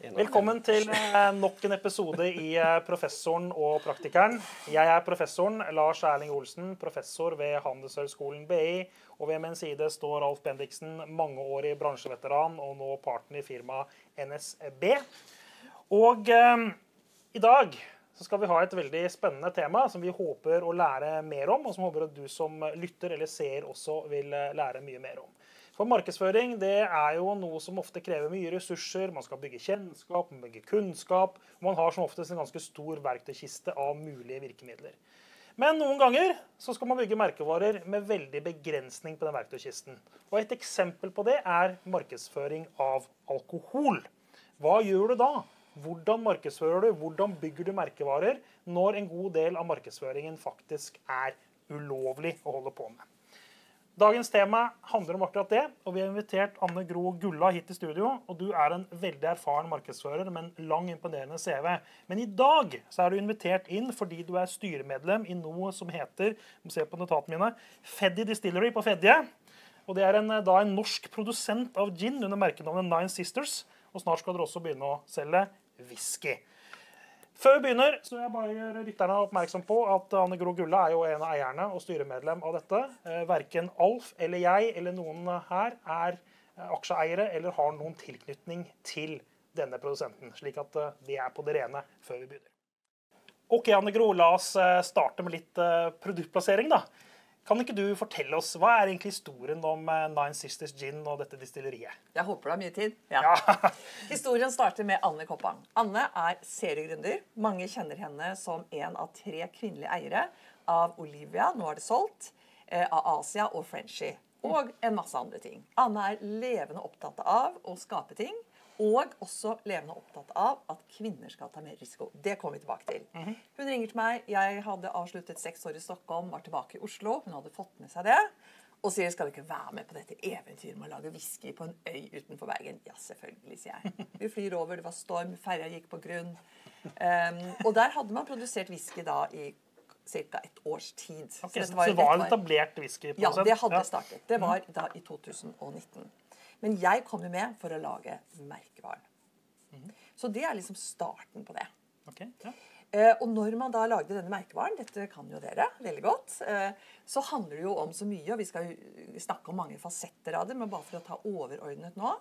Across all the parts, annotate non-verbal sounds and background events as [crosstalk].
Velkommen til eh, nok en episode i eh, Professoren og praktikeren. Jeg er professoren Lars Erling Olsen, professor ved Handelshøyskolen BI. Og ved min side står Alf Bendiksen, mangeårig bransjeveteran og nå partner i firmaet NSB. Og eh, i dag så skal vi ha et veldig spennende tema som vi håper å lære mer om, og som håper at du som lytter eller ser også vil eh, lære mye mer om. For markedsføring det er jo noe som ofte krever mye ressurser. Man skal bygge kjennskap, man bygge kunnskap. og Man har som oftest en ganske stor verktøykiste av mulige virkemidler. Men noen ganger så skal man bygge merkevarer med veldig begrensning på den verktøykisten. Og Et eksempel på det er markedsføring av alkohol. Hva gjør du da? Hvordan markedsfører du? Hvordan bygger du merkevarer når en god del av markedsføringen faktisk er ulovlig å holde på med? Dagens tema handler om akkurat det, og vi har invitert Anne Gro Gulla hit i studio. og Du er en veldig erfaren markedsfører med en lang, imponerende CV. Men i dag så er du invitert inn fordi du er styremedlem i noe som heter må se på notatene mine, Feddy Distillery på Fedje. Og Det er en, da en norsk produsent av gin under merkenavnet Nine Sisters. Og snart skal dere også begynne å selge whisky. Før vi begynner, så vil jeg bare gjøre rytterne oppmerksom på at Anne Gro Gulle er jo en av eierne og styremedlem av dette. Eh, verken Alf eller jeg eller noen her er eh, aksjeeiere eller har noen tilknytning til denne produsenten. Slik at eh, vi er på det rene før vi begynner. Ok, Anne Gro, la oss starte med litt produktplassering, da. Kan ikke du fortelle oss, Hva er egentlig historien om eh, Nine Sisters Gin og dette distilleriet? Jeg håper du har mye tid. Ja. ja. [laughs] historien starter med Anne Koppang. Anne er seriegründer. Mange kjenner henne som en av tre kvinnelige eiere av Olivia, nå er det solgt, eh, av Asia og Frenchy. Og en masse andre ting. Anne er levende opptatt av å skape ting og også levende opptatt av at kvinner skal ta mer risiko. Det kommer vi tilbake til. Mm -hmm. Hun ringer til meg. Jeg hadde avsluttet seks år i Stockholm, var tilbake i Oslo. Hun hadde fått med seg det. Og sier skal du ikke være med på dette eventyret med å lage whisky på en øy utenfor Bergen. Ja, selvfølgelig, sier jeg. Vi flyr over, det var storm, ferja gikk på grunn. Um, og der hadde man produsert whisky da i ca. et års tid. Okay, så, det var, så det var en etablert whisky? Ja, det hadde startet. Det var da i 2019. Men jeg kom jo med for å lage merkevaren. Mm. Så det er liksom starten på det. Okay, ja. eh, og når man da lagde denne merkevaren, dette kan jo dere veldig godt, eh, så handler det jo om så mye, og vi skal snakke om mange fasetter av det, men bare for å ta overordnet nå.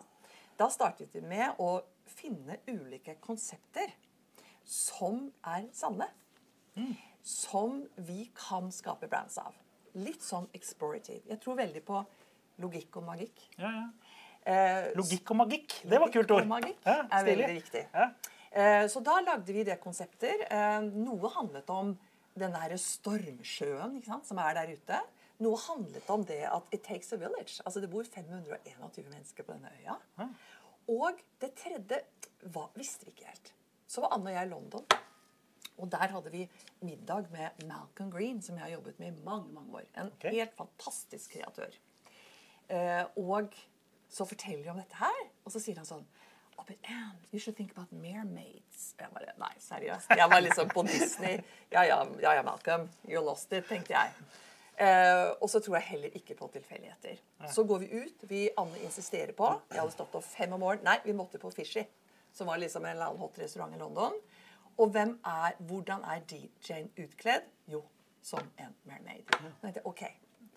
Da startet vi med å finne ulike konsepter som er sanne. Mm. Som vi kan skape brands av. Litt sånn explorative. Jeg tror veldig på logikk og magikk. Ja, ja. Eh, Logikk og magikk. Det var kult ord. Magikk ja, er veldig viktig. Ja. Eh, så da lagde vi det konsepter. Eh, noe handlet om den der stormsjøen som er der ute. Noe handlet om det at it takes a village. Altså Det bor 521 mennesker på denne øya. Ja. Og det tredje var, visste vi ikke helt. Så var Anne og jeg i London. Og der hadde vi middag med Malcolm Green, som jeg har jobbet med i mange mange år. En okay. helt fantastisk kreatør. Eh, og så forteller de om dette her, og så sier han sånn oh, but Anne, you should think about mermaids. Jeg bare, Nei, seriøst. Jeg var liksom på Disney. Ja ja, ja, ja Malcolm. You lost it, tenkte jeg. Eh, og så tror jeg heller ikke på tilfeldigheter. Så går vi ut. Vi Anne insisterer på Jeg hadde stått opp fem om morgenen. Nei, vi måtte på Fishy, som var liksom en eller annen hot restaurant i London. Og hvem er, hvordan er DJ-en utkledd? Jo, som en mermaid. Så tenkte jeg, ok,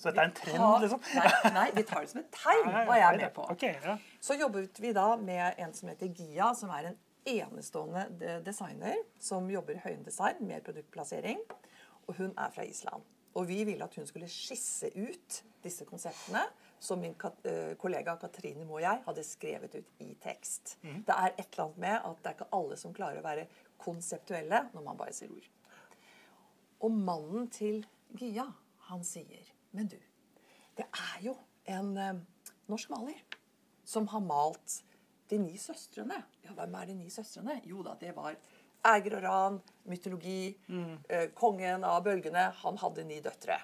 så dette er en trend, liksom? Nei, nei, vi tar det som et tegn, hva jeg er med på. Okay, ja. Så jobbet vi da med en som heter Gia, som er en enestående designer som jobber i høyendesign med produktplassering. Og hun er fra Island. Og vi ville at hun skulle skisse ut disse konseptene som min eh, kollega Katrine Moe og jeg hadde skrevet ut i tekst. Mm. Det er et eller annet med at det er ikke alle som klarer å være konseptuelle når man bare sier ord. Og mannen til Gia, han sier men du, det er jo en eh, norsk maler som har malt De ni søstrene. Ja, hvem er De ni søstrene? Jo da, det var Eiger og Ran, mytologi, mm. eh, kongen av bølgene. Han hadde ni døtre.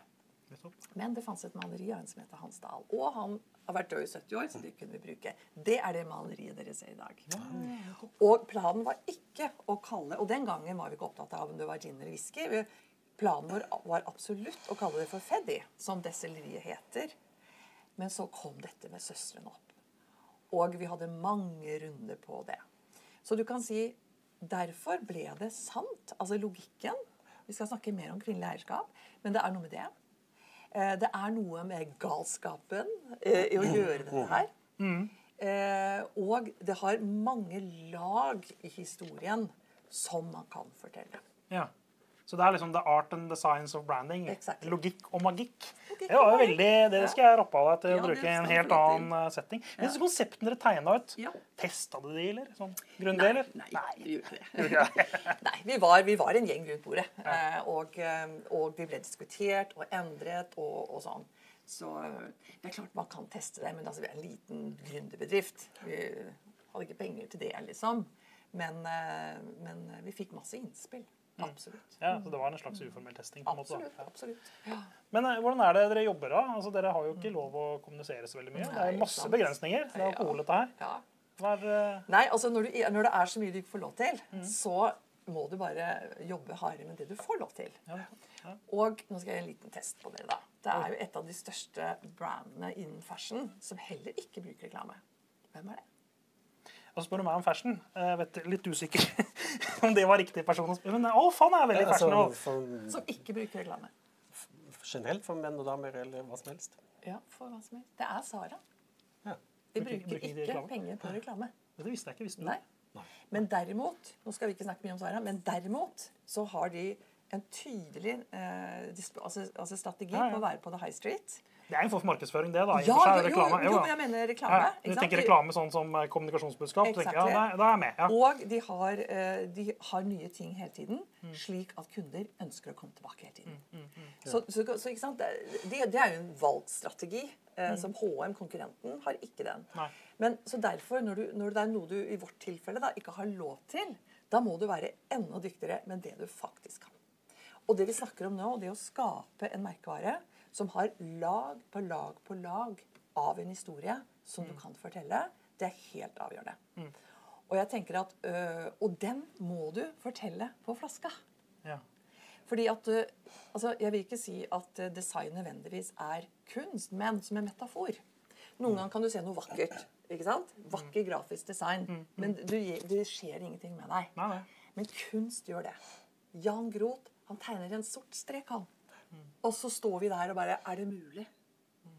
Men det fantes et maleri av en som heter Hans Dahl. Og han har vært død i 70 år, så det kunne vi bruke. Det er det maleriet dere ser i dag. Og planen var ikke å kalle Og den gangen var vi ikke opptatt av om det var gin eller whisky. Planen vår var absolutt å kalle det for Feddy, som destilleriet heter. Men så kom dette med søstrene opp. Og vi hadde mange runder på det. Så du kan si derfor ble det sant. Altså logikken. Vi skal snakke mer om kvinnelig eierskap, men det er noe med det. Eh, Det er noe med galskapen eh, i å gjøre dette her. Eh, Og det har mange lag i historien som man kan fortelle. Ja. Så det er liksom the art and the science of branding. Exactly. Logikk og magikk. Logikk Det var jo veldig, det skal jeg rappe av deg til å Ja, bruke i en helt annen eh, setting. Men disse konseptene dere tegna ut, Ja. testa du de, eller? Sånn grundig, eller? Nei, vi gjorde ikke det. [laughs] [laughs] Nei, vi var, vi var en gjeng rundt bordet. Ja. Og, eh, og vi ble diskutert og endret og, og sånn. Så eh, det er klart man kan teste det, men altså, vi er en liten gründerbedrift. Vi hadde ikke penger til det, liksom. Men, eh, men vi fikk masse innspill. Absolutt. Ja, så det var en slags uformell testing. på en måte. da. Absolutt. Ja. absolutt. Ja. Men eh, hvordan er det dere jobber da? Altså, dere har jo ikke lov å kommunisere så veldig mye. Det er masse sant. begrensninger. Det er alkohol, dette her. Ja. Hva er, eh, Nei, altså når, du, når det er så mye du ikke får lov til, så må du bare jobbe hardere med det du får lov til. ja. Ja. Og nå skal jeg gjøre en liten test på dere, da. Det er jo et av de største brandene innen fashion som heller ikke bruker reklame. Hvem er det? Og spør du meg om fashion. Jeg vet, litt usikker [laughs] om det var riktig person å spørre. Men å, faen, jeg er veldig fashion. Altså, for, Som ikke bruker reklame. generelt for menn og damer eller hva som helst. Ja, for hva som helst. Det er Sara. Ja. De Bruker- bruker bruker ikke penger på reklame. Det visste jeg ikke. visste du? Nei. Men derimot nå skal vi ikke snakke mye om Sara, men derimot så har de en tydelig eh, altså, altså strategi Ja, ja. på å være på the high street. Det er en form for markedsføring, det. da. Ja, jo, jo, jo, men jeg mener reklame. ja. Du tenker reklame sånn som eh, kommunikasjonsbudskap? Exactly. tenker ja, da, er jeg med. Ja. Og de har, eh, de har nye ting hele tiden, slik at kunder ønsker å komme tilbake hele tiden. Så, så, så ikke sant? Det, det er jo en valgstrategi. Eh, Som HM, konkurrenten, har ikke den. Nei. Men så derfor, når, du, når det er noe du i vårt tilfelle da, ikke har lov til, da må du være enda dyktigere med det du faktisk kan. Og det vi snakker om nå, det å skape en merkevare som har lag på lag på lag av en historie som du kan fortelle, det er helt avgjørende. Og jeg tenker at, øh, og den må du fortelle på flaska. Ja. Fordi at, øh, altså Jeg vil ikke si at design nødvendigvis er kunst, men som en metafor. Noen ganger kan du se noe vakkert. ikke sant? Vakker grafisk design. Men du, det skjer ingenting med deg. Nei, nei. Men kunst gjør det. Jan Groth han tegner en sort strek, han. Og så står vi der og bare Er det mulig?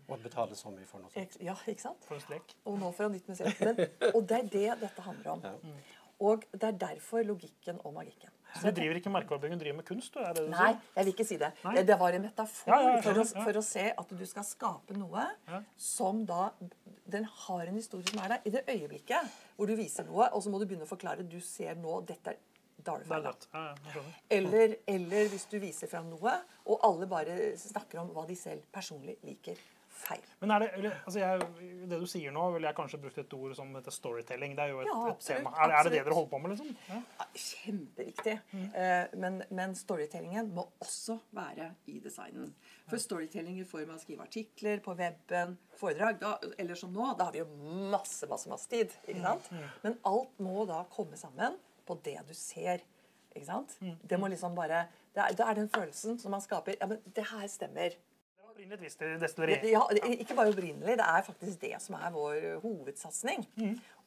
Og betale så mye for noe sånt. Ja, ikke sant? For en strek. Og nå for han nytt museum. Men, og det er det dette handler om. Og det er derfor logikken og magikken. Så du driver ikke merkevarebygging, du driver med kunst? du? Er det det du Nei, sier? jeg vil ikke si det. Nei. Det, det var en metafor Ja, ja, for, å, for å se at du skal skape noe Ja. som da Den har en historie som er der. I det øyeblikket hvor du viser noe, og så må du begynne å forklare Du ser nå Dette er Da er du Det feil. da. dødt. Ja, ja, jeg skjønner. Eller, eller hvis du viser fram noe, og alle bare snakker om hva de selv personlig liker. Feil. Men er det, eller, altså jeg, det du sier nå, ville jeg kanskje brukt et ord som heter storytelling. Det er jo et, Ja, et tema. Er, er det det dere holder på med, liksom? Ja. Ja, Kjempeviktig. Eh, men, men storytellingen må også være i designen. For storytelling i form av å skrive artikler på weben, foredrag da, Eller som nå, da har vi jo masse, masse, masse tid. ikke sant? Men alt må da komme sammen på det du ser. ikke sant? Det må liksom bare, det er, det er den følelsen som man skaper. Ja, men det her stemmer. Det var opprinnelig et visst destilleri. Ja, ikke bare opprinnelig. Det er faktisk det som er vår hovedsatsing.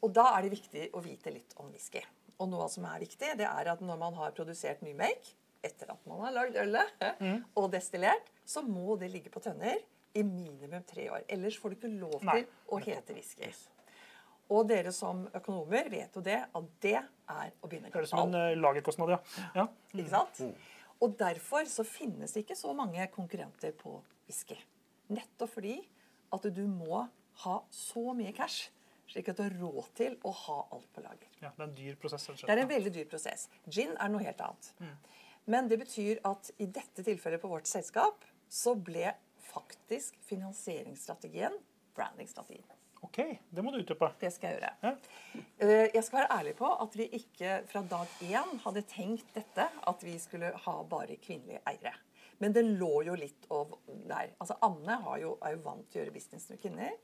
Og da er det viktig å vite litt om whisky. Og noe som er viktig, det er at når man har produsert ny make, etter at man har lagd ølet og destillert, så må det ligge på tønner i minimum tre år. Ellers får du ikke lov Nei, til å hete whisky. Og dere som økonomer vet jo det, at det er å begynne kapital. Det er som en eh, lagerkostnad, ja. ja. Ikke sant? Og derfor så finnes det ikke så mange konkurrenter på whisky. Nettopp fordi at du må ha så mye cash, slik at du har råd til å ha alt på lager. ja. Det er en dyr prosess. Selvsagt. Det er en veldig dyr prosess. Gin er noe helt annet. Men det betyr at i dette tilfellet på vårt selskap så ble faktisk finansieringsstrategien brandingstrategien. OK, det må du utdype. Det skal jeg gjøre. Ja. Eh, Jeg skal være ærlig på at vi ikke fra dag én hadde tenkt dette, at vi skulle ha bare kvinnelige eiere. Men det lå jo litt av der. Altså Anne har jo, er jo vant til å gjøre business med kvinner.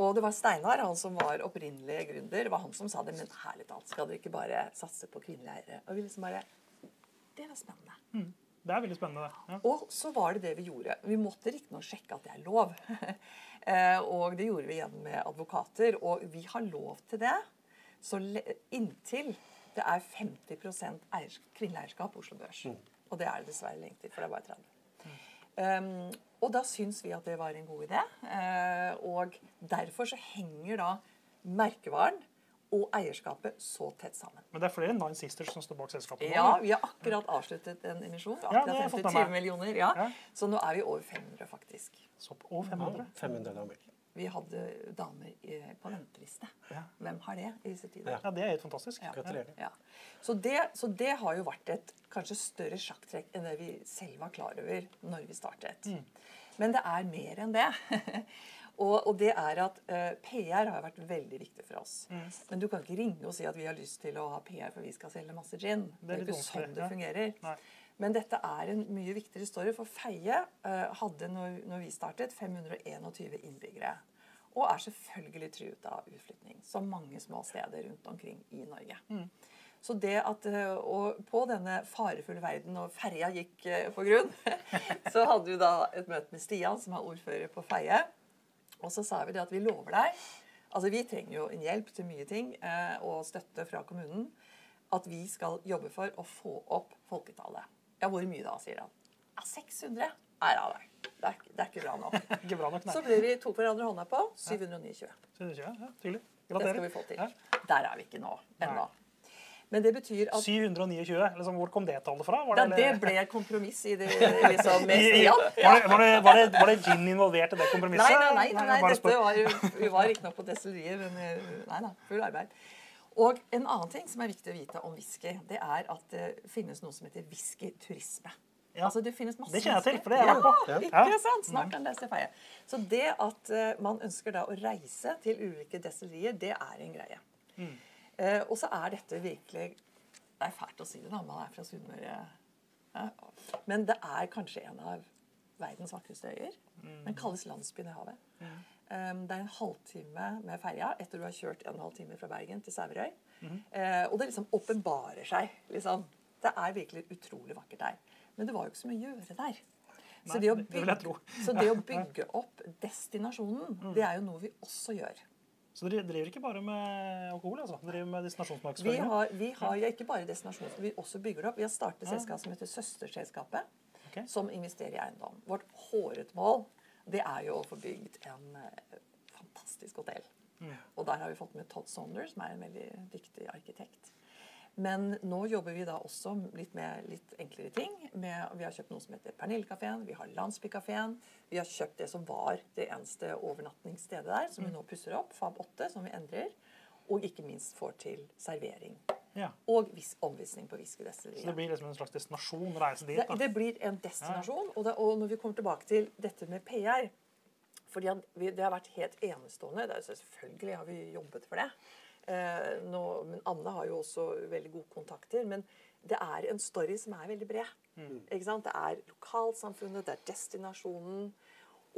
Og det var Steinar, han som var opprinnelig gründer, var han som sa det. Men herlig talt, skal dere ikke bare satse på kvinnelige eiere? Og vi liksom bare Det var spennende. Det er veldig spennende. Ja. Og så var det det vi gjorde. Vi måtte riktignok sjekke at det er lov. [laughs] Eh, og det gjorde vi igjen med advokater. Og vi har lov til det så inntil det er 50 eiers kvinneeierskap på Oslo Børs. Og det er det dessverre lenge til, for det er bare 30. Um, og da syns vi at det var en god idé. Uh, og derfor så henger da merkevaren og eierskapet så tett sammen. Men det er flere Nine Sisters som står bak selskapet nå. Ja, vi har akkurat avsluttet en emisjon. Akkurat jeg fått hentet med 20 meg. millioner. Ja. Ja. Så nå er vi over 500, faktisk. Så Og 500. 500 damer. Vi hadde damer på venteliste. Ja. Hvem har det i disse tider? Ja, det er helt fantastisk. Gratulerer. Ja. Så, det, så det har jo vært et kanskje større sjakktrekk enn det vi selv var klar over når vi startet. Mm. Men det er mer enn det. [laughs] og, og det er at uh, PR har vært veldig viktig for oss. Mm. Men du kan ikke ringe og si at vi har lyst til å ha PR for vi skal selge masse gin. Det er er, ikke sånn det fungerer. Nei. Men dette er en mye viktigere story, for Feie uh, hadde når, når vi startet 521 innbyggere. Og er selvfølgelig truet av utflytting, som mange små steder rundt omkring i Norge. Så det at, eh, og på denne farefulle verden, og ferja gikk eh, på grunn, [laughs] så hadde vi da et møte med Stian, som er ordfører på Feie. Og så sa vi det at vi lover deg Altså Vi trenger jo en hjelp til mye ting eh, og støtte fra kommunen. At vi skal jobbe for å få opp folketallet. Ja, hvor mye da, sier han. Ja, 600. Nei, nei. Det er, det er ikke bra nok. [laughs] Ikke bra nok. Så ble vi tok hverandre hånda på. 729. Så det- Ja, tydelig. Gratulerer. Det skal vi få til. Der er vi ikke nå ennå. Men det betyr at 729, liksom, hvor kom det tallet fra? Var ja, det, det ble kompromiss i det, [laughs] liksom, Stian. var, det, var, det, var, det, var det gin involvert i det kompromisset? Nei, nei, nei, nei, nei dette var jo, vi var riktignok på destilleriet, men eh, nei da, full arbeid. Og en annen ting som er viktig å vite om whisky, det er at det finnes noe som heter whiskyturisme. Ja. Altså det finnes masse Det kjenner jeg til, for det har jeg vært på. Ja, Ja. ikke sant? Snart kan lese feie. Så det at uh, man ønsker da å reise til ulike destillerier, det er en greie. Mm. Eh, og så er dette virkelig Det er fælt å si det, da. Man er fra Sunnmøre. Ja. Men det er kanskje en av verdens vakreste øyer. Mm. Den kalles landsbyen i havet. Um, det er en halvtime med ferja etter du har kjørt en og halv time fra Bergen til Sæverøy. Mm. Eh, og det liksom åpenbarer seg. Liksom. Det er virkelig utrolig vakkert der. Men det var jo ikke så mye å gjøre der. Så Nei, det, å det jeg bygge. Mm. så det å bygge opp destinasjonen, [laughs] det er jo noe vi også gjør. Så dere driver ikke bare med alkohol, altså? Dere driver med Vi har, vi har ja, ikke bare destinasjon, vi også bygger opp. Vi har startet et selskap som heter Søsterselskapet, okay. som investerer i eiendom. Vårt hårete mål det er jo å få bygd en eh, fantastisk hotell. Og der har vi fått med Todd Saunders, som er en veldig dyktig arkitekt. Men nå jobber vi da også litt med litt enklere ting. Med, vi har kjøpt noe som heter Pernillekafeen, vi har Landsbykafeen. Vi har kjøpt det som var det eneste overnattingsstedet der, som vi nå pusser opp. Fab 8, som vi endrer. Og ikke minst får til servering. Ja. Og vis, omvisning på Så det blir liksom en slags destinasjon? Reise dit? Det, det blir en destinasjon. Og, det, og når vi kommer tilbake til dette med PR fordi Det har vært helt enestående. Det er, selvfølgelig har vi jobbet for det. Eh, nå, men Anne har jo også veldig gode kontakter. Men det er en story som er veldig bred. Ikke sant? Det er lokalsamfunnet, det er destinasjonen.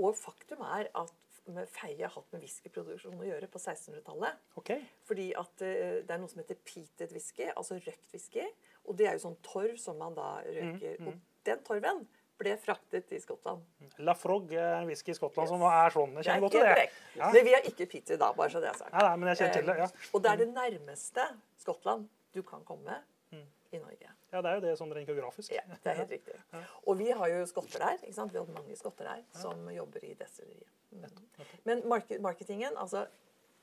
Og faktum er at Feie har hatt med whiskyproduksjon å gjøre på 1600-tallet. Okay. Fordi at eh, det er noe som heter peated whisky, altså røkt whisky. Og det er jo sånn torv som man da røker. Mm, Og den torven ble fraktet til Skottland. La Frog er en whisky i Skottland som er sånn. Jeg er kjenner godt til det. Ja. Men vi har ikke peated da, bare så det er sagt. Nei, nei, men jeg kjenner til det. ja. Eh, Og det er det nærmeste Skottland du kan komme Mm. i Norge. Ja, det er jo det sånn rent geografisk. Ja, det er helt [laughs] riktig. Og vi har jo skotter der. ikke sant? Vi har mange skotter der som jobber i destilleriet. Mm. Men market, marketingen, altså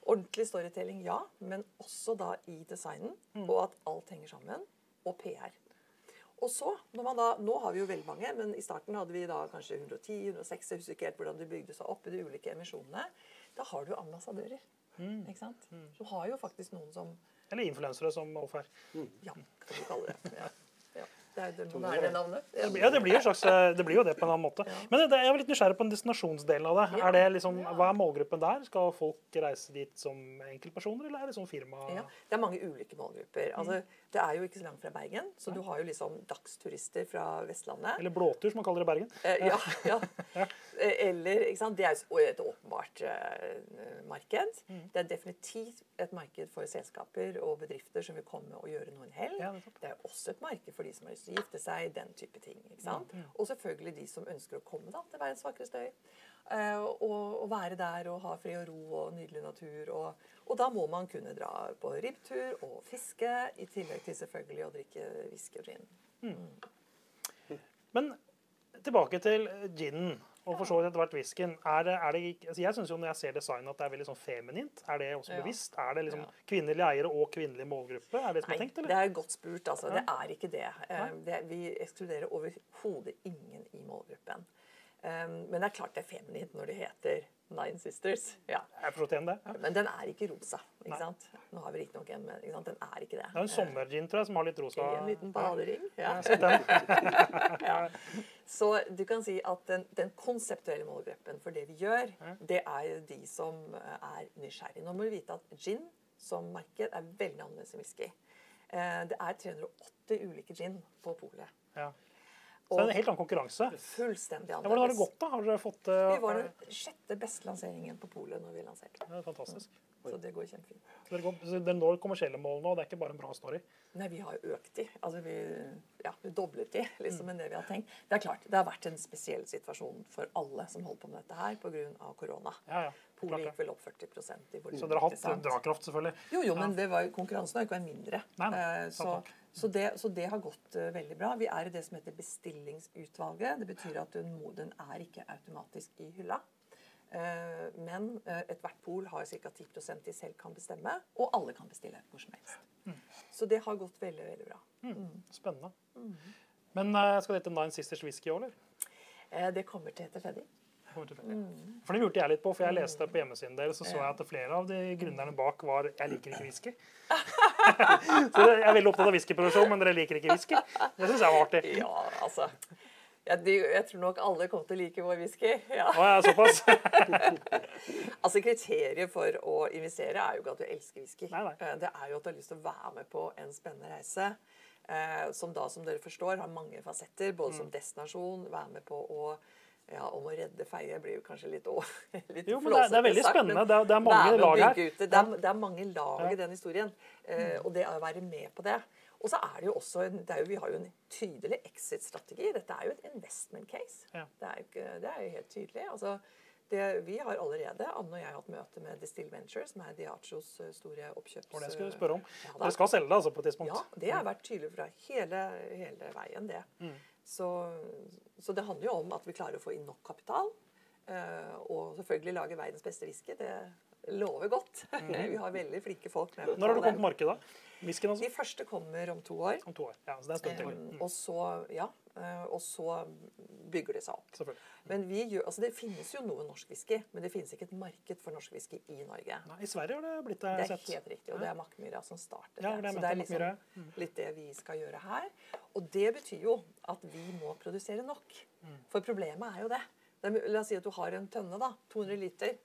ordentlig storytelling, ja. Men også da i designen, Mm. og at alt henger sammen. Og PR. Og så, når man da, Nå har vi jo veldig mange, men i starten hadde vi da kanskje 110-106. Jeg husker ikke helt hvordan det bygde seg opp i de ulike emisjonene. Da har du ambassadører. Mm. ikke sant? Du har jo faktisk noen som Eller influensere, som offer. Mm. Ja, kan du kalle det. Ja. Ja. Det er det navnet. Ja, det blir, slags, eh, det blir jo det på en annen måte. Men det, jeg er litt nysgjerrig på den destinasjonsdelen av det. Ja. Er det liksom, hva er målgruppen der? Skal folk reise dit som enkeltpersoner, eller er det sånn firma? Ja, det er mange ulike målgrupper. Altså, det er jo ikke så langt fra Bergen, så du har jo liksom dagsturister fra Vestlandet. Eller blåtur, som man kaller det i Bergen. Eh, ja, [laughs] ja. Eller, ikke sant? Det er jo et åpenbart uh, marked. Det er definitivt et marked for selskaper og bedrifter som vil komme og gjøre noen hell. Ja, det er også et marked for de som har lyst lyst til å gifte seg, den type ting. ikke sant? Og selvfølgelig de som ønsker å komme da, til verdens vakreste øy. eh, og, og være der og ha fred og ro og nydelig natur. Og, og da må man kunne dra på ribbtur og fiske, i tillegg til selvfølgelig å drikke whisky og gin. Men tilbake til ginen, og for så vidt etter hvert whiskyen. Er er altså jeg syns jo når jeg ser designet at det er veldig sånn feminint. Er det også bevisst? Er det liksom kvinnelige eiere og kvinnelig målgruppe? Er det som er Nei, tenkt, eller? det er godt spurt. altså. Det er ikke det. Eh, det vi ekskluderer overhodet ingen i målgruppen. Um, men det er klart det er feminint når det heter Nine Sisters. Ja. Jeg forstår igjen det. Ja. Men den er ikke rosa. ikke Nei. sant? Nå har vi riktignok en, men ikke sant? den er ikke det. Det er en sommergin, tror jeg, som har litt rosa en liten badering. Ja, Ja. [laughs] Så du kan si at den, den konseptuelle målgruppen for det vi gjør, det er jo de som eh, er nysgjerrige. Nå må vi vite at gin som marked er veldig annerledes enn whisky. Eh, Det er 380 ulike gin på polet. Ja. Så det er en helt annen konkurranse. Fullstendig Ja, hvordan har det gått, da? Har dere fått uh, Vi var den sjette beste lanseringen på polet når vi lanserte. Det er fantastisk. Så det går kjempefint. Så dere, går, så dere når kommersielle mål nå, det er ikke bare en bra story? Nei, vi har økt de. Altså vi, ja, vi doblet de liksom enn det vi har tenkt. Det er klart, det har vært en spesiell situasjon for alle som holder på med dette her pga. korona. Ja, ja. Polet gikk vel opp 40% i volum. Så dere har hatt drakraft, selvfølgelig. Jo, jo, men det var, konkurransen har ikke vært mindre. Nei, nei, Eh, så, nok. Så, det, så det har gått uh, veldig bra. Vi er i det som heter bestillingsutvalget. Det betyr at den, den er ikke automatisk i hylla. Uh, men uh, ethvert pol har ca. 10% de selv kan bestemme, og alle kan bestille hvor som helst. Mm. Så det har gått veldig, veldig bra. Spennende. Men eh, skal det hete Nine Sisters Whisky òg, eller? Det kommer til å hete Freddy. Mm. For det lurte jeg litt på, for jeg leste på hjemmesiden deres, så så jeg at flere av de grunnerne bak var 'jeg liker ikke whisky'. [laughs] [laughs] så jeg er veldig opptatt av whiskyproduksjon, men dere liker ikke whisky. Det syns jeg var artig. Ja, altså. De, jeg tror nok alle kommer til å like vår whisky. Ja. Å, ja, såpass. [laughs] Altså Kriteriet for å investere er jo ikke at du elsker whisky. Nei, nei. Eh, Det er jo at du har lyst til å være med på en spennende reise. eh, Som da, som dere forstår, har mange fasetter. Både Mm. som destinasjon, være med på å ja, om å redde Feie blir jo kanskje litt, å- [laughs] litt Jo, men det er- det er veldig sagt, spennende. Det er- det er mange lag her. Det, er, det er mange lag i den historien. eh, Og det å være med på det. Og så er det jo også en, det jo, Vi har jo en tydelig exit-strategi. Dette er jo et investment case. Ja. Det, er ikke, det er jo helt tydelig. Altså, det, vi har allerede, Anne og jeg, har hatt møte med Distill Ventures, som er Diachos eh, store oppkjøps... Og det skal du spørre om. Ja. Dere skal selge det altså på et tidspunkt? Ja, det har vært tydelig fra hele, hele veien, det. Mm. Så, så det handler jo om at vi klarer å få inn nok kapital. eh, og selvfølgelig lage verdens beste whisky. Det lover godt. [laughs] vi har veldig flinke folk med. Mm. Når har du kommet på markedet? da? Whiskyen, altså? De første kommer om to år. Om to år. Ja, så det er stund til. Um, og så, ja, eh, og så bygger det seg opp. Men vi gjør, altså Det finnes jo noe norsk whisky, men det finnes ikke et marked for norsk whisky i Norge. Nei, I Sverige har det blitt det, Det er sett. helt riktig, og det er Mackmyra som startet Ja, det. Så det er liksom litt det vi skal gjøre her. Og det betyr jo at vi må produsere nok. Mm. For problemet er jo det. la oss si at du har en tønne, da, 200 liter,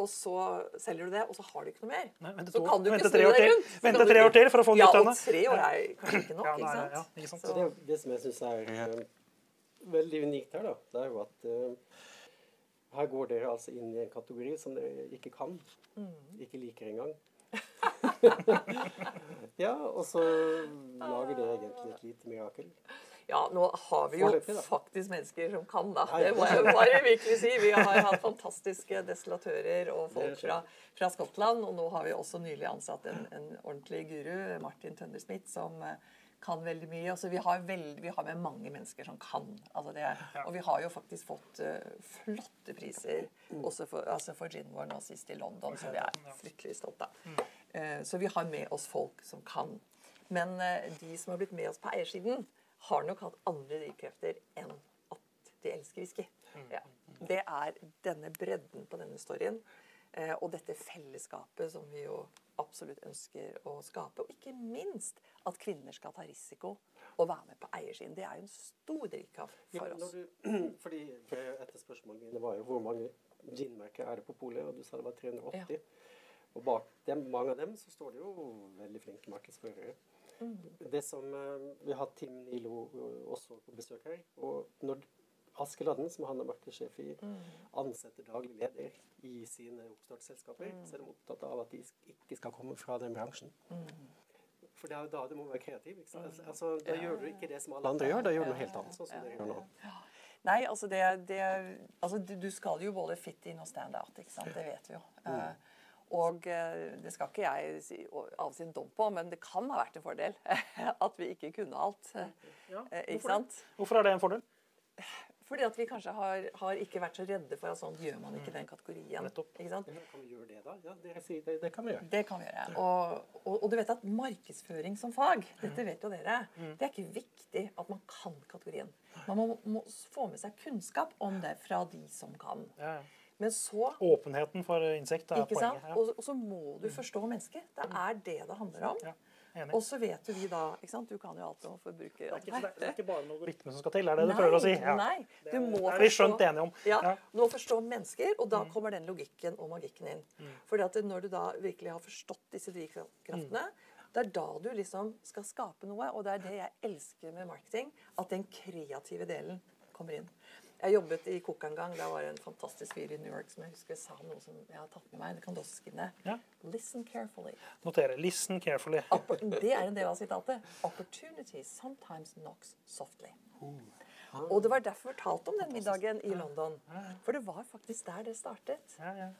og så selger du det, og så har du ikke noe mer. Nei, vente så kan du ikke tre snu deg rundt. Vente tre år til for å få en ny ja, og tre år er kanskje ikke nok, Ja, ikke sant? ja, ikke sant. Så- det, er det som jeg syns er eh, veldig unikt her, da, det er jo at uh, her går dere altså inn i en kategori som dere ikke kan. Ikke liker engang. [laughs] ja, og så lager dere egentlig et lite mirakel. Ja, nå har vi jo Forløpig, faktisk mennesker som kan, da. Det må jeg bare virkelig si. Vi har hatt fantastiske destillatører og folk fra, fra Skottland. Og nå har vi også nylig ansatt en, en ordentlig guru, Martin Tønnersmith, som eh, kan veldig mye. Altså, vi, har veld, vi har med mange mennesker som kan. Altså, det, og vi har jo faktisk fått uh, flotte priser også for, altså for ginen vår nå sist i London, som vi er fryktelig stolte av. Eh, så vi har med oss folk som kan. Men uh, de som har blitt med oss på eiersiden, har nok hatt andre drivkrefter enn at de elsker whisky. Ja. Det er denne bredden på denne storyen. eh, Og dette fellesskapet som vi jo absolutt ønsker å skape. Og ikke minst at kvinner skal ta risiko og være med på eiersiden. Det er jo en stor drivkraft for oss. oss. du, [clears throat] fordi for Et av spørsmålene mine var jo hvor mange ginmerker er det på polet, og du sa det var 380. Og bak dem, mange av dem så står det jo veldig flinke markedsførere. Mm. Det som, eh, Vi har hatt Tim Nilo eh, også på besøk her. og når Askeladden, som han er markedssjef i, Mm. ansetter daglig leder i sine oppstartsselskaper, Mm. så er de opptatt av at de ikke skal komme fra den bransjen. For det er jo da du må være kreativ. ikke sant? Altså, Da gjør du ikke det som alle andre gjør, da gjør du noe helt annet. sånn som dere gjør nå. Nei, altså det, det altså du, du skal jo både fit in og stand out, ikke sant. Det vet vi jo. Eh, og eh, det skal ikke jeg si, avsi en dom på, men det kan ha vært en fordel [laughs] at vi ikke kunne alt. Ja, [laughs] Eh, ikke hvorfor sant? Hvorfor er det en fordel? Fordi at vi kanskje har, har ikke vært så redde for at sånn gjør man ikke den kategorien. Nettopp. Ikke sant? Ja, kan vi gjøre det, da? Ja, det, sier det, det kan vi gjøre. Det kan vi gjøre. Og, og, og du vet at markedsføring som fag, dette vet jo dere, det er ikke viktig at man kan kategorien. Man må, må få med seg kunnskap om det fra de som kan. Ja, ja. Men så Åpenheten for insekt er ikke sant? poenget. Ja. Og, og så må du forstå mennesket. Det er det det handler om. Ja, enig. Og så vet jo vi da ikke sant? Du kan jo alt om forbruker... Det er ikke, det er- det er ikke bare noe rytme som skal til, er det du prøver å si? Ja. Nei, du må det er vi skjønt forstå- enige om. Ja, Ja. Mm. Du må forstå mennesker, og da kommer den logikken og magikken inn. Fordi at når du da virkelig har forstått disse drivkraftene, Mm. det er da du liksom skal skape noe. Og det er det jeg elsker med marketing, at den kreative delen kommer inn. Jeg jobbet i Cook en gang. Da var det en fantastisk fyr i New York som jeg husker sa noe som jeg har tatt med meg. Det kan du også skrive ned. Ja. Listen carefully. Notere. Listen carefully. Det er en del av sitatet. Opportunity sometimes knocks softly. Og det var derfor jeg fortalte om den middagen i London. For det var faktisk der det startet. Ja, ja.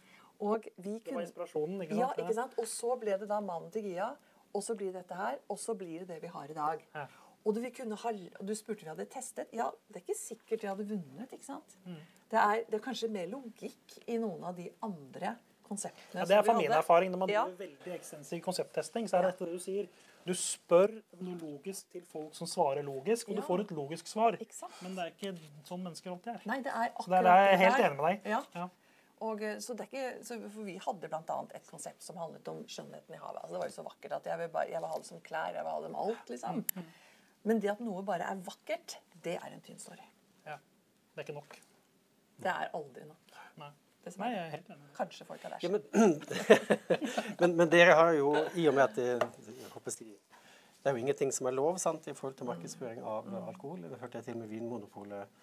Og vi kunne... Det var inspirasjonen, ikke sant? Ja, ikke sant? Og så ble det da mannen til Gia. Og så blir det dette her. Og så blir det det vi har i dag. Ja. Og du, vi kunne ha, du spurte om vi hadde testet. Ja, det er ikke sikkert vi hadde vunnet. ikke sant? Det, er, det er kanskje mer logikk i noen av de andre konseptene. Ja, det er fra min erfaring. Når man Ja. driver veldig ekstensiv konsepttesting, så er det dette du sier. Du spør noe logisk til folk som svarer logisk, og du får et logisk svar. Exakt. Men det er ikke sånn mennesker alltid er. Nei, det er Så akkurat der er jeg det helt enig med deg. Ja. Ja. Og, eh, så det er ikke, så, for vi hadde bl.a. et konsept som handlet om skjønnheten i havet. Altså, det var jo så vakkert at jeg vil, bare, jeg vil ha det som klær. Jeg vil ha det med alt, liksom. Men det at noe bare er vakkert, det er en tynn story. Ja. Det er ikke nok. Det er aldri nok. Nei. Er, Nei, jeg er helt enig. Kanskje folk er der. Ja, men, [laughs] men, men dere har jo, i og med at det, jeg det er jo ingenting som er lov sant, i forhold til markedsføring av alkohol. Det hørte jeg til med Vinmonopolet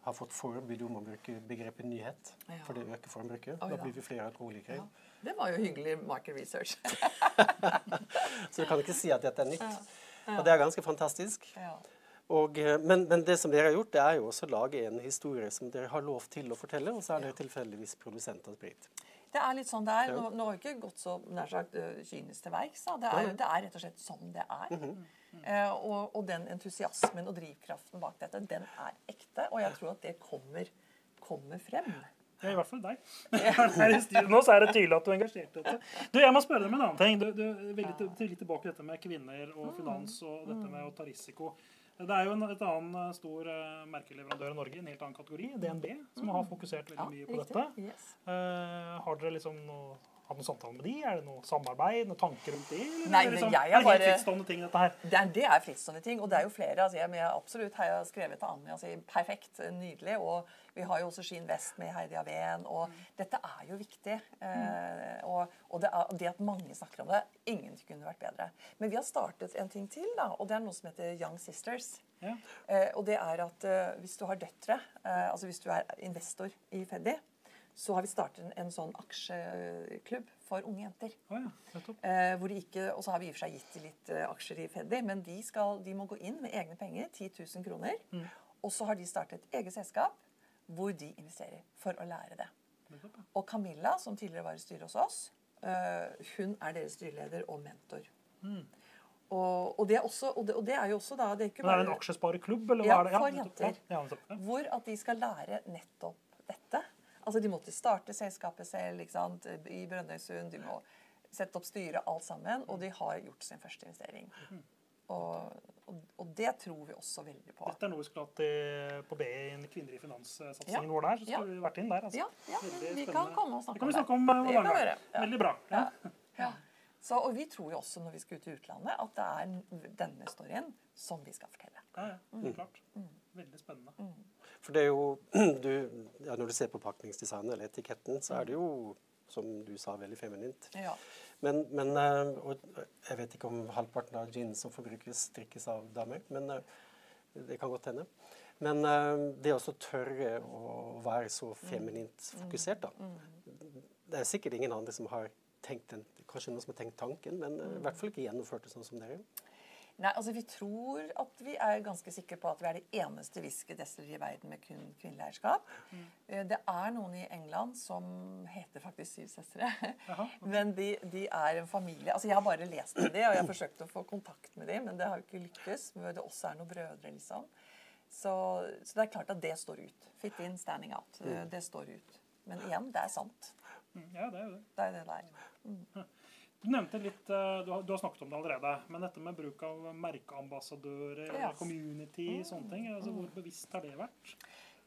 har fått forbud om å bruke begrepet nyhet. Ja. For det øker forbruket. Oh, ja. da. blir vi flere alkoholikere. Ja. Det var jo hyggelig market research. [laughs] Så du kan ikke si at dette er nytt. Og det er ganske fantastisk. ja. Og, eh, men, men det som dere har gjort, det er jo også å lage en historie som dere har lov til å fortelle, og så er dere tilfeldigvis produsent av sprit. Det er litt sånn det er. Nå, nå har vi ikke gått så nær sagt øh, kynisk til verks. Det, er- det er rett og slett sånn det er. eh, og, og den entusiasmen og drivkraften bak dette, den er ekte. Og jeg tror at det kommer, kommer frem. I hvert fall deg. [laughs] Nå så er det tydelig at du er engasjert i dette. Du, Jeg må spørre deg om en annen ting. Du, du til, til, litt tilbake til dette med kvinner og finans og dette med å ta risiko. Det er jo en et annen eh, stor uh, merkeleverandør i Norge, en helt annen kategori, DNB, som har fokusert veldig mye på dette. Eh, har dere liksom noe, hatt noen samtaler med de? Er det noe samarbeid? Noen tanker rundt det? Eller Nei, er det men liksom, jeg er er det helt frittstående ting, dette her? Det er, det er frittstående ting, og det er jo flere. Altså, jeg, jeg absolutt har jeg skrevet til Anja og sier perfekt, nydelig. Og vi har jo også Skien Vest med Heidi Avén, og dette er jo viktig. Eh, og og det, er, det at mange snakker om det, ingen kunne vært bedre. Men vi har startet en ting til, da, og det er noe som heter Young Sisters. Ja. Eh, og det er at eh, hvis du har døtre, eh, altså hvis du er investor i Feddi, så har vi startet en, en sånn aksjeklubb for unge jenter. Oh, ja. Eh, hvor de ikke, og så har vi i og for seg gitt litt eh, aksjer i Feddi, men de, skal, de må gå inn med egne penger, 10 000 kroner. Mm. Og så har de startet et eget selskap hvor de investerer for å lære det. nettopp. Og Camilla, som tidligere var i styret hos oss, eh, hun er deres styreleder og mentor. Mm. Og, og, det er også, og, det, og det er jo også da det er ikke Men er det en bare, aksjespareklubb, eller Ja, hva er det? for jenter. Ja, ja, ja. hvor at de skal lære nettopp dette. Altså De måtte starte selskapet selv ikke sant? i Brønnøysund. De må sette opp styret, alt sammen. Og de har gjort sin første investering. Og, og, og det tror vi også veldig på. Dette er noe vi skulle hatt på BI i Kvinner i finanssatsingen Ja. vår der. Så Ja. vi vært inn der. altså. Ja, ja vi kan komme og snakke kan om det. snakke om eh, Det kan vi gang. gjøre, ja. Veldig bra. Ja. Ja. Ja. Så, og vi tror jo også når vi skal ut i utlandet, at det er denne storyen som vi skal fortelle. Ja, ja, Mm. helt klart. Veldig spennende. For det er jo [clears throat] du, ja, Når du ser på pakningsdesignet eller etiketten, så er det jo, som du sa, veldig feminint. Ja. Men, men eh, og Jeg vet ikke om halvparten av gin som forbrukes, drikkes av damer. Men eh, det kan godt hende. Men eh, det å tørre å være så feminint fokusert, da. Det er sikkert ingen andre som har tenkt den, kanskje noen som har tenkt tanken, men i hvert fall ikke gjennomført det sånn som dere. Nei, altså Vi tror at vi er ganske sikre på at vi er det eneste whiskydestilleriet i verden med kun kvinnelig eierskap. Mm. Det er noen i England som heter faktisk Syv søstre. Men de, de er en familie Altså Jeg har bare lest om de, og jeg har forsøkt å få kontakt med dem, men det har jo ikke lykkes. Men det også er noen brødre, liksom. Så, så det er klart at det står ut. Fit in, standing out. Mm. Det står ut. Men igjen, det er sant. Mm, Ja, det er jo det. Det er det der. er. Du nevnte litt, eh, du har, du har snakket om det allerede, men dette med bruk av merkeambassadører, yes. community, sånne ting, altså hvor bevisst har det vært?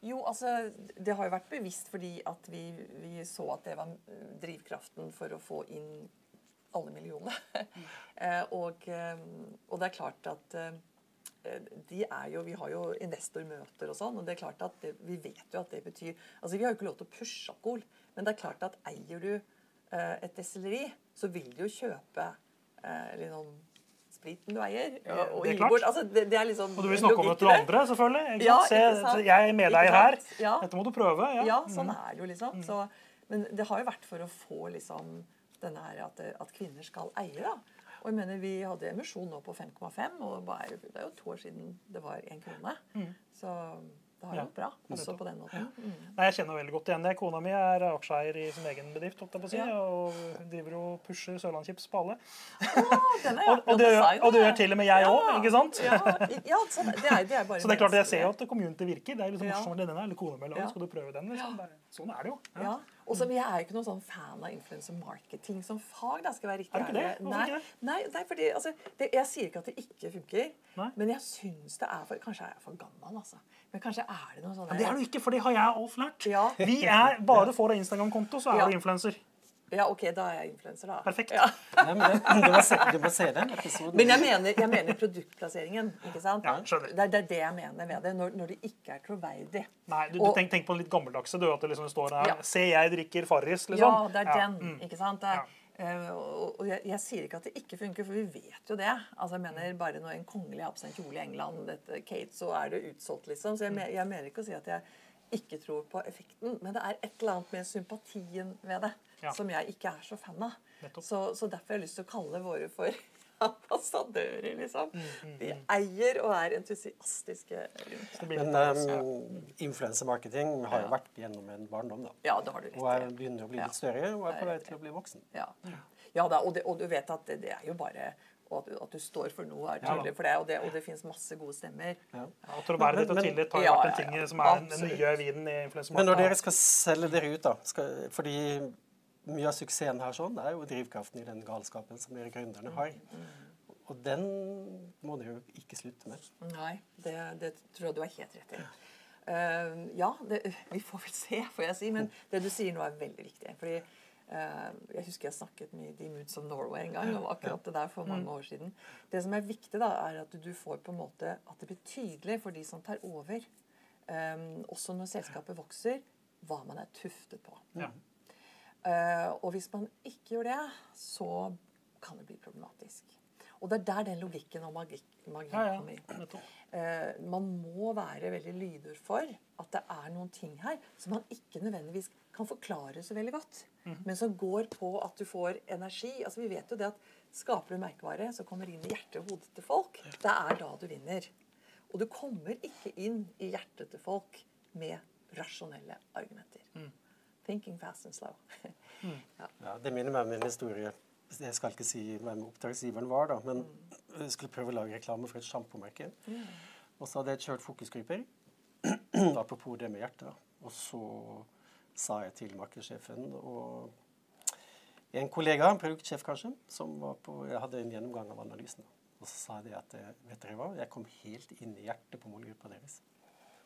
Jo, altså, Det har jo vært bevisst fordi at vi, vi så at det var eh, drivkraften for å få inn alle millionene. Mm. [laughs] og, eh, og det er klart at eh, de er jo, Vi har jo investormøter og sånn, og det er klart at det, vi vet jo at det betyr altså Vi har jo ikke lov til å pushe alkohol, men det er klart at eier du eh, et destilleri, så vil du jo kjøpe eh, liksom, spriten du eier. Ja, eh, og det er klart. Altså, det, det er liksom Og du vil snakke om det til andre, selvfølgelig. Ikke Ja? Se, ikke sant? jeg er med deg her. Ja. Dette må du prøve. Ja. Ja, sånn er det jo liksom. Så, men det har jo vært for å få liksom denne her at, at kvinner skal eie, da. Og jeg mener, Vi hadde emisjon nå på 5,5, og det er jo to år siden det var én krone. Så det har Ja, gått bra, også på den måten. Mm. Nei, Jeg kjenner veldig godt igjen det. Kona mi er aksjeeier i sin egen bedrift. si, Ja. Og driver og pusher Sørlandschips på alle. [laughs] Og, og, det, gjør, og det gjør til og med jeg òg, ikke sant? Ja, ja så det er, det bare [laughs] Så det er klart, jeg ser jo at community virker. Det er liksom Ja. morsomt med denne eller kona mi. eller Ja. Skal du prøve den? Liksom? Er, sånn er det jo. Ja. Og så Jeg er jo ikke noen sånn fan av influencer marketing som fag. da skal være riktig Er du ikke det? Nei, ikke det? nei, nei fordi altså, det, Jeg sier ikke at det ikke funker, Nei. men jeg syns det er for Kanskje er jeg for gammel, altså. Men kanskje er det noe sånn det er du ikke, for det har jeg også lært. Ja. Vi er, Bare får deg Instagram-konto, så er Ja. du influenser. Ja, OK, da er jeg influenser, da. Perfekt. Ja. Nei, men det, du, må se, du må se den episoden. Men jeg mener, jeg mener produktplasseringen. ikke sant? Ja, skjønner. Det, det er det jeg mener med det, når, når det ikke er troverdig. Nei, du, du tenk, tenk på den litt gammeldagse. Du, at det liksom står her Ja. Se, jeg drikker Farris, liksom. Ja, det er Ja, den. mm. ikke sant? Det og og jeg, jeg sier ikke at det ikke funker, for vi vet jo det. Altså, jeg mener Bare når en kongelig har på seg en kjole i England, dette, Kate, så er det utsolgt, liksom. Så jeg, jeg mener ikke å si at jeg ikke tror på effekten, men det er et eller annet med sympatien ved det Ja. som jeg ikke er så fan av. Så, så derfor har jeg lyst til å kalle våre for [laughs] ambassadører, liksom. Mm, De eier og er entusiastiske rundt. Det Men um, influensemarketing har jo vært gjennom en barndom, da. Ja, det har du rett Og er begynner å bli litt større og er på vei til å bli voksen. Ja, ja da, og, det, og du vet at det, det er jo bare og at, du, at du står for noe, er Ja tydelig for det. Og det, og det fins masse gode stemmer. Ja. Ja, og Troverdighet og tillit har Ja, vært en ting ja. som er den nye vinen i influensemarkedet. Men når dere skal selge dere ut, da skal, Fordi mye av suksessen her sånn, det er jo drivkraften i den galskapen som dere gründerne har. Og den må dere jo ikke slutte med. Nei, det, det tror jeg du har helt rett i. Uh, ja, det, vi får vel se, får jeg si. Men det du sier nå, er veldig viktig. Fordi uh, Jeg husker jeg snakket med The Moods of Norway en gang. om akkurat det der for mange år siden. Det som er viktig, da, er at du får på en måte at det blir tydelig for de som tar over, um, også når selskapet vokser, hva man er tuftet på. Ja. Eh, og hvis man ikke gjør det, så kan det bli problematisk. Og det er der den logikken og magi, magien Ja, ja, kommer inn. Eh, man må være veldig lyder for at det er noen ting her som man ikke nødvendigvis kan forklare så veldig godt, men som går på at du får energi. Altså Vi vet jo det at skaper du merkevare som kommer inn i hjertet og hodet til folk, det er da du vinner. Og du kommer ikke inn i hjertet til folk med rasjonelle argumenter. Thinking fast and slow. [laughs] Ja, det minner meg om en historie. Jeg skal ikke si hvem oppdragsgiveren var, da, men jeg skulle prøve å lage reklame for et sjampomerke. Og så hadde jeg kjørt fokusgrupper. [clears throat] Apropos det med hjertet. Og så sa jeg til markedssjefen og en kollega, en produktsjef kanskje, som var på, jeg hadde en gjennomgang av analysen. Og så sa jeg at eh, vet dere hva, jeg kom helt inn i hjertet på målgruppa deres.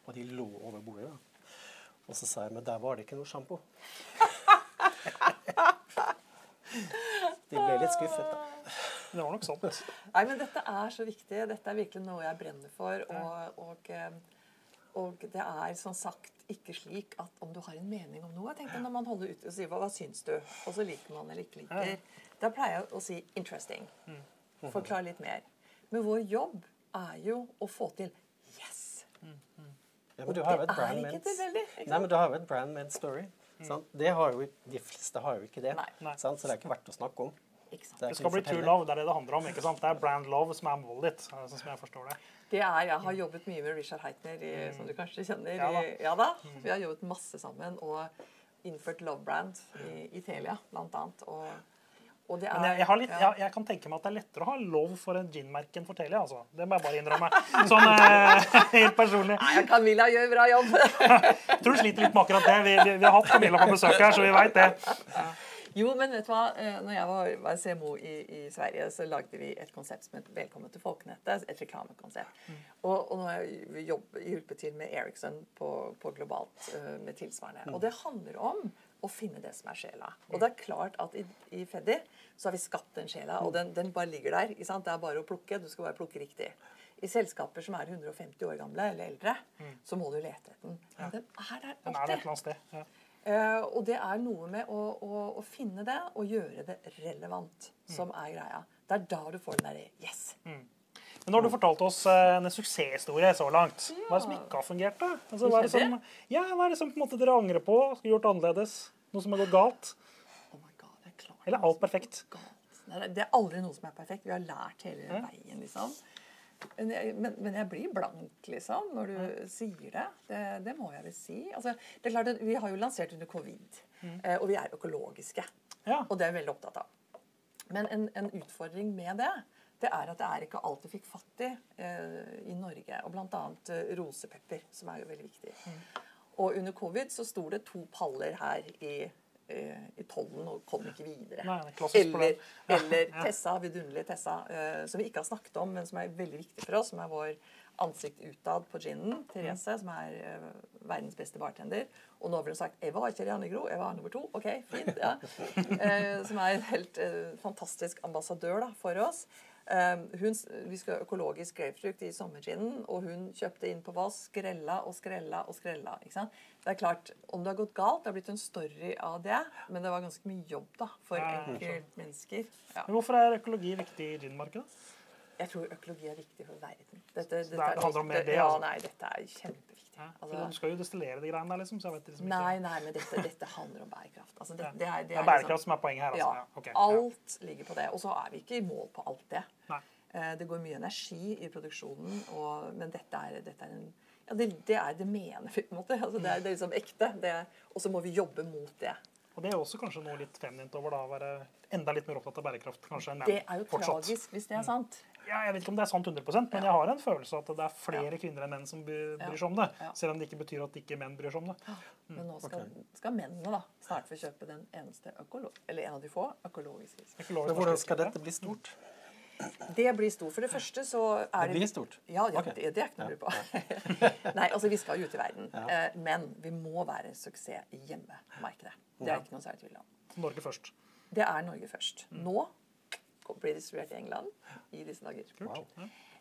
Og de lå over bordet. da. Og så sa jeg men der var det ikke noe sjampo. De ble litt skuffet, da. Det var nok sant. Nei, men dette er så viktig. Dette er virkelig noe jeg brenner for. Og, og, eh, og det er som sagt ikke slik at om du har en mening om noe tenk deg Når man holder ut og sier hva, hva syns du, og så liker man eller ikke liker, da pleier jeg å si 'interesting'. Forklar litt mer. Men vår jobb er jo å få til 'yes'. Ja, men du har jo et brand ikke Nei, men du har jo et brand meant story. Sant? Det har jo, de fleste har jo ikke det, Nei. Så det er ikke verdt å snakke om. Ikke sant? Det Det skal bli true love, det er det det handler om. ikke sant? Det er brand love som er målet ditt. sånn som jeg forstår det. Det er, Jeg har jobbet mye med Richard Heitner, i, som du kanskje kjenner. Ja da. I, ja da. Vi har jobbet masse sammen og innført Love Brand i, i Telia, blant annet. Og, og det er Men jeg, jeg, har litt, jeg, jeg kan tenke meg at det er lettere å ha lov for en ginmerke enn for Telia. altså. Det må jeg bare innrømme. Sånn [laughs] eh, [laughs] helt personlig. Nei, Camilla gjør bra jobb. [laughs] Jeg tror du sliter litt med akkurat det. Vi, vi, vi har hatt Camilla på besøk her, så vi veit det. Jo, men vet du hva? Eh, Når jeg var, var CMO i, i Sverige, så lagde vi et konsept som het Velkommen til folkenettet. Et reklamekonsept. Og, og nå har jeg hjulpet til med Ericsson på, på globalt eh, med tilsvarende. Og det handler om å finne det som er sjela. Og det er klart at i, i Feddy så har vi skapt den sjela, og den, den bare ligger der. Det er bare å plukke. Du skal bare plukke riktig. I selskaper som er 150 år gamle eller eldre, så må du lete etter den. Men den er der Den er et eller annet sted. Ja. Uh, og det er noe med å, å, å finne det og gjøre det relevant som er greia. Det er da du får den derre yes. Men nå har du fortalt oss eh, en suksesshistorie så langt. Hva er det som ikke har fungert? da? Altså, hva, er det som, ja, hva er det som på en måte dere angrer på? Skulle gjort annerledes? Noe som har gått galt? Oh my God, det er klart. Eller alt perfekt? Det- er aldri noe som er perfekt. Vi har lært hele veien, liksom. Men jeg, men, men jeg blir blank, liksom, når du sier det. det. Det må jeg vel si. Altså, det er klart Vi har jo lansert under covid, eh, og vi er økologiske. Ja. Og det er vi veldig opptatt av. Men en, en utfordring med det, det er at det er ikke alt vi fikk fatt i eh, i Norge. Og bl.a. Eh, rosepepper, som er jo veldig viktig. Og under covid så sto det to paller her i, eh, i tollen og kom ikke videre. Nei, er eller. Ja, eller Tessa, vidunderlige Tessa, eh, som vi ikke har snakket om, men som er veldig viktig for oss. Som er vår ansikt utad på ginen. Therese, som er eh, verdens beste bartender. Og nå har hun sagt 'Eva, ikke Rianne Gro. Eva er nummer to'. OK, fint. ja. [laughs] Eh, som er en helt eh, fantastisk ambassadør da, for oss. Eh, hun, vi skal ha økologisk grapefrukt i sommerskinnen, og hun kjøpte inn på vask, skrella og skrella og skrella. ikke sant? Det er klart, Om det har gått galt, det har blitt en story av det, men det var ganske mye jobb da, for ja, enkeltmennesker. Ja. Men hvorfor er økologi viktig i ginmarkedet? Jeg tror økologi er viktig for verden. Dette, det er handler om mer det, ja, altså? nei, dette er kjempeviktig. Ja, Altså, du skal jo destillere de greiene der, liksom. Så jeg vet liksom ikke. nei, nei, men dette, dette handler om bærekraft. Altså, det, Ja. det er, Det er bærekraft som er poenget her, altså. Ja, Okay, ok, ja. alt ligger på det. Og så er vi ikke i mål på alt det. Nei. Eh, Det går mye energi i produksjonen, og, men dette er, dette er en ja, det, det er det mener vi, på en måte. Altså, det, er, det er liksom ekte. Det, og så må vi jobbe mot det. Og det er også kanskje noe litt feminint over da, å være enda litt mer opptatt av bærekraft kanskje enn menn. Det er jo fortsatt. tragisk hvis det er sant. Ja, jeg vet ikke om det er sant 100% men jeg har en følelse av at det er flere kvinner enn menn som bryr seg om det. Ja. Selv om det ikke betyr at ikke menn bryr seg om det. Men nå skal, skal mennene da snart få kjøpe den eneste økolo eller en av de få økologiske. Økologisk hvordan skal dette bli stort? Det blir stort. For det første så er Det blir stort? Ja, ja okay. det, det er ikke noe å lure på. [laughs] Nei, altså vi skal jo ut i verden. Eh, Men vi må være suksess i hjemmemarkedet. Det er ikke noe særlig tvil om. Norge først. Det er Norge først. Nå blir det distribuert i England i disse dager. Wow.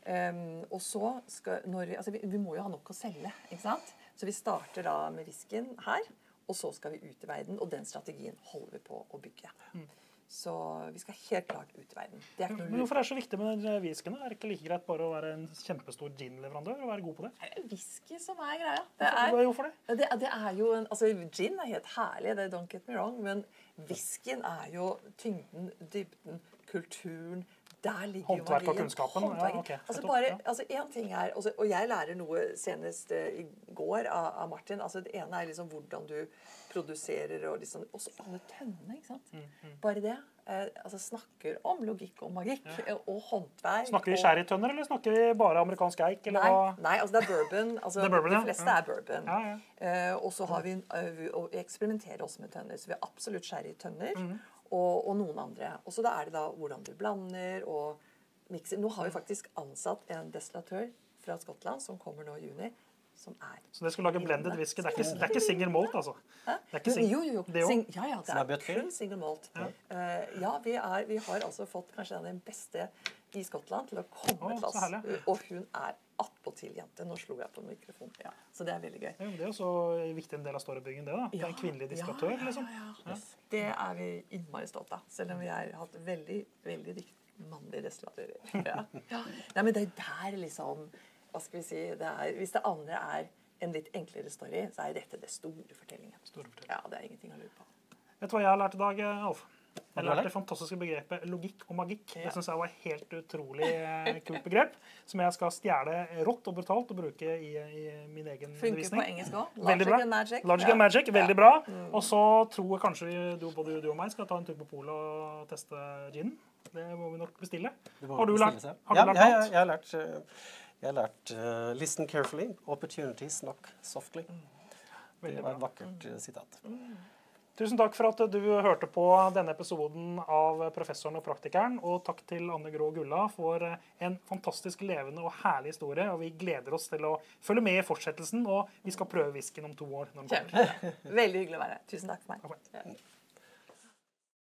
Um, og så skal, når, vi- altså vi, vi må jo ha nok å selge, ikke sant? Så vi starter da med whiskyen her, og så skal vi ut i verden. Og den strategien holder vi på å bygge. Så vi skal helt klart ut i verden. Det er ikke Men hvorfor er det så viktig med den whiskyen? Er det ikke like greit bare å være en kjempestor gin-leverandør og være god på det? Det er whisky som er greia. Det er, Hvorfor det? det, det er jo en, altså Gin er helt herlig, det er don't get me wrong, men whiskyen er jo tyngden, dybden, kulturen. Der ligger jo Håndverk og verdien. kunnskapen, ja, okay. ok, altså bare, altså en ting er, altså, Og jeg lærer noe senest eh, i går av, av Martin. altså Det ene er liksom hvordan du produserer, og liksom, også alle tønnene. ikke sant? Mm, Bare det. Eh, altså Snakker om logikk og magikk ja. [laughs] og håndverk. Snakker vi og- sherrytønner, eller snakker vi bare amerikansk eik? Eller Nei, nei, altså det er bourbon. [laughs] Altså, Det er bourbon, ja. de fleste er bourbon. Ja, ja. Eh, og så har vi, eh, vi og vi eksperimenterer også med tønner. Så vi har absolutt sherrytønner Mhm. Og, og noen andre. Og så da er det da hvordan du blander og mikser. Nå har vi faktisk ansatt en destillatør fra Skottland som kommer nå i juni, som er Så det skal lage blended whisky. Det er ikke, det er ikke single malt, altså. Hæ? Det er ikke sing- jo, jo, jo. Det. Sing, ja, ja, det er er kun single malt. Uh, ja, vi, er, vi har altså fått kanskje den beste i Skottland til å komme oh, til oss. Og hun er attpåtil jente. Nå slo jeg på mikrofonen. Ja. Så det er veldig gøy. Ja, Det er jo så viktig en del av storybyggen, det. da. Det er en kvinnelig diskatør, ja, ja, liksom. Det er vi innmari stolt av. Selv om vi har hatt veldig veldig mannlige destillatører. [laughs] Ja. Ja. Nei, men det er der liksom Hva skal vi si det er, Hvis det andre er en litt enklere story, så er dette det store fortellingen. Store fortelling. Ja. Ja, det er ingenting å lure på. Vet du hva jeg har lært i dag, Alf? Jeg lærte det fantastiske begrepet logikk og magikk. Det synes jeg var helt utrolig eh, kult begrep, som jeg skal stjele rått og brutalt og bruke i, i min egen Funker på engelsk òg. Logic and magic. Logic Ja. and Magic, veldig bra. Og så tror jeg kanskje vi, du, både du og meg skal ta en tur på polet og teste gin. Det må vi nok bestille. Har du lært, har du ja, lært ja, jeg har lært, jeg har lært eh, Listen carefully, opportunities knock softly. Det var et vakkert sitat. sitat. Tusen takk for at du hørte på denne episoden av Professoren og praktikeren. Og takk til Anne Grå Gulla for en fantastisk levende og herlig historie. Og vi gleder oss til å følge med i fortsettelsen, og vi skal prøve whiskyen om to år. når den kommer. Veldig hyggelig å være her. Tusen takk for meg. Ok. Ja.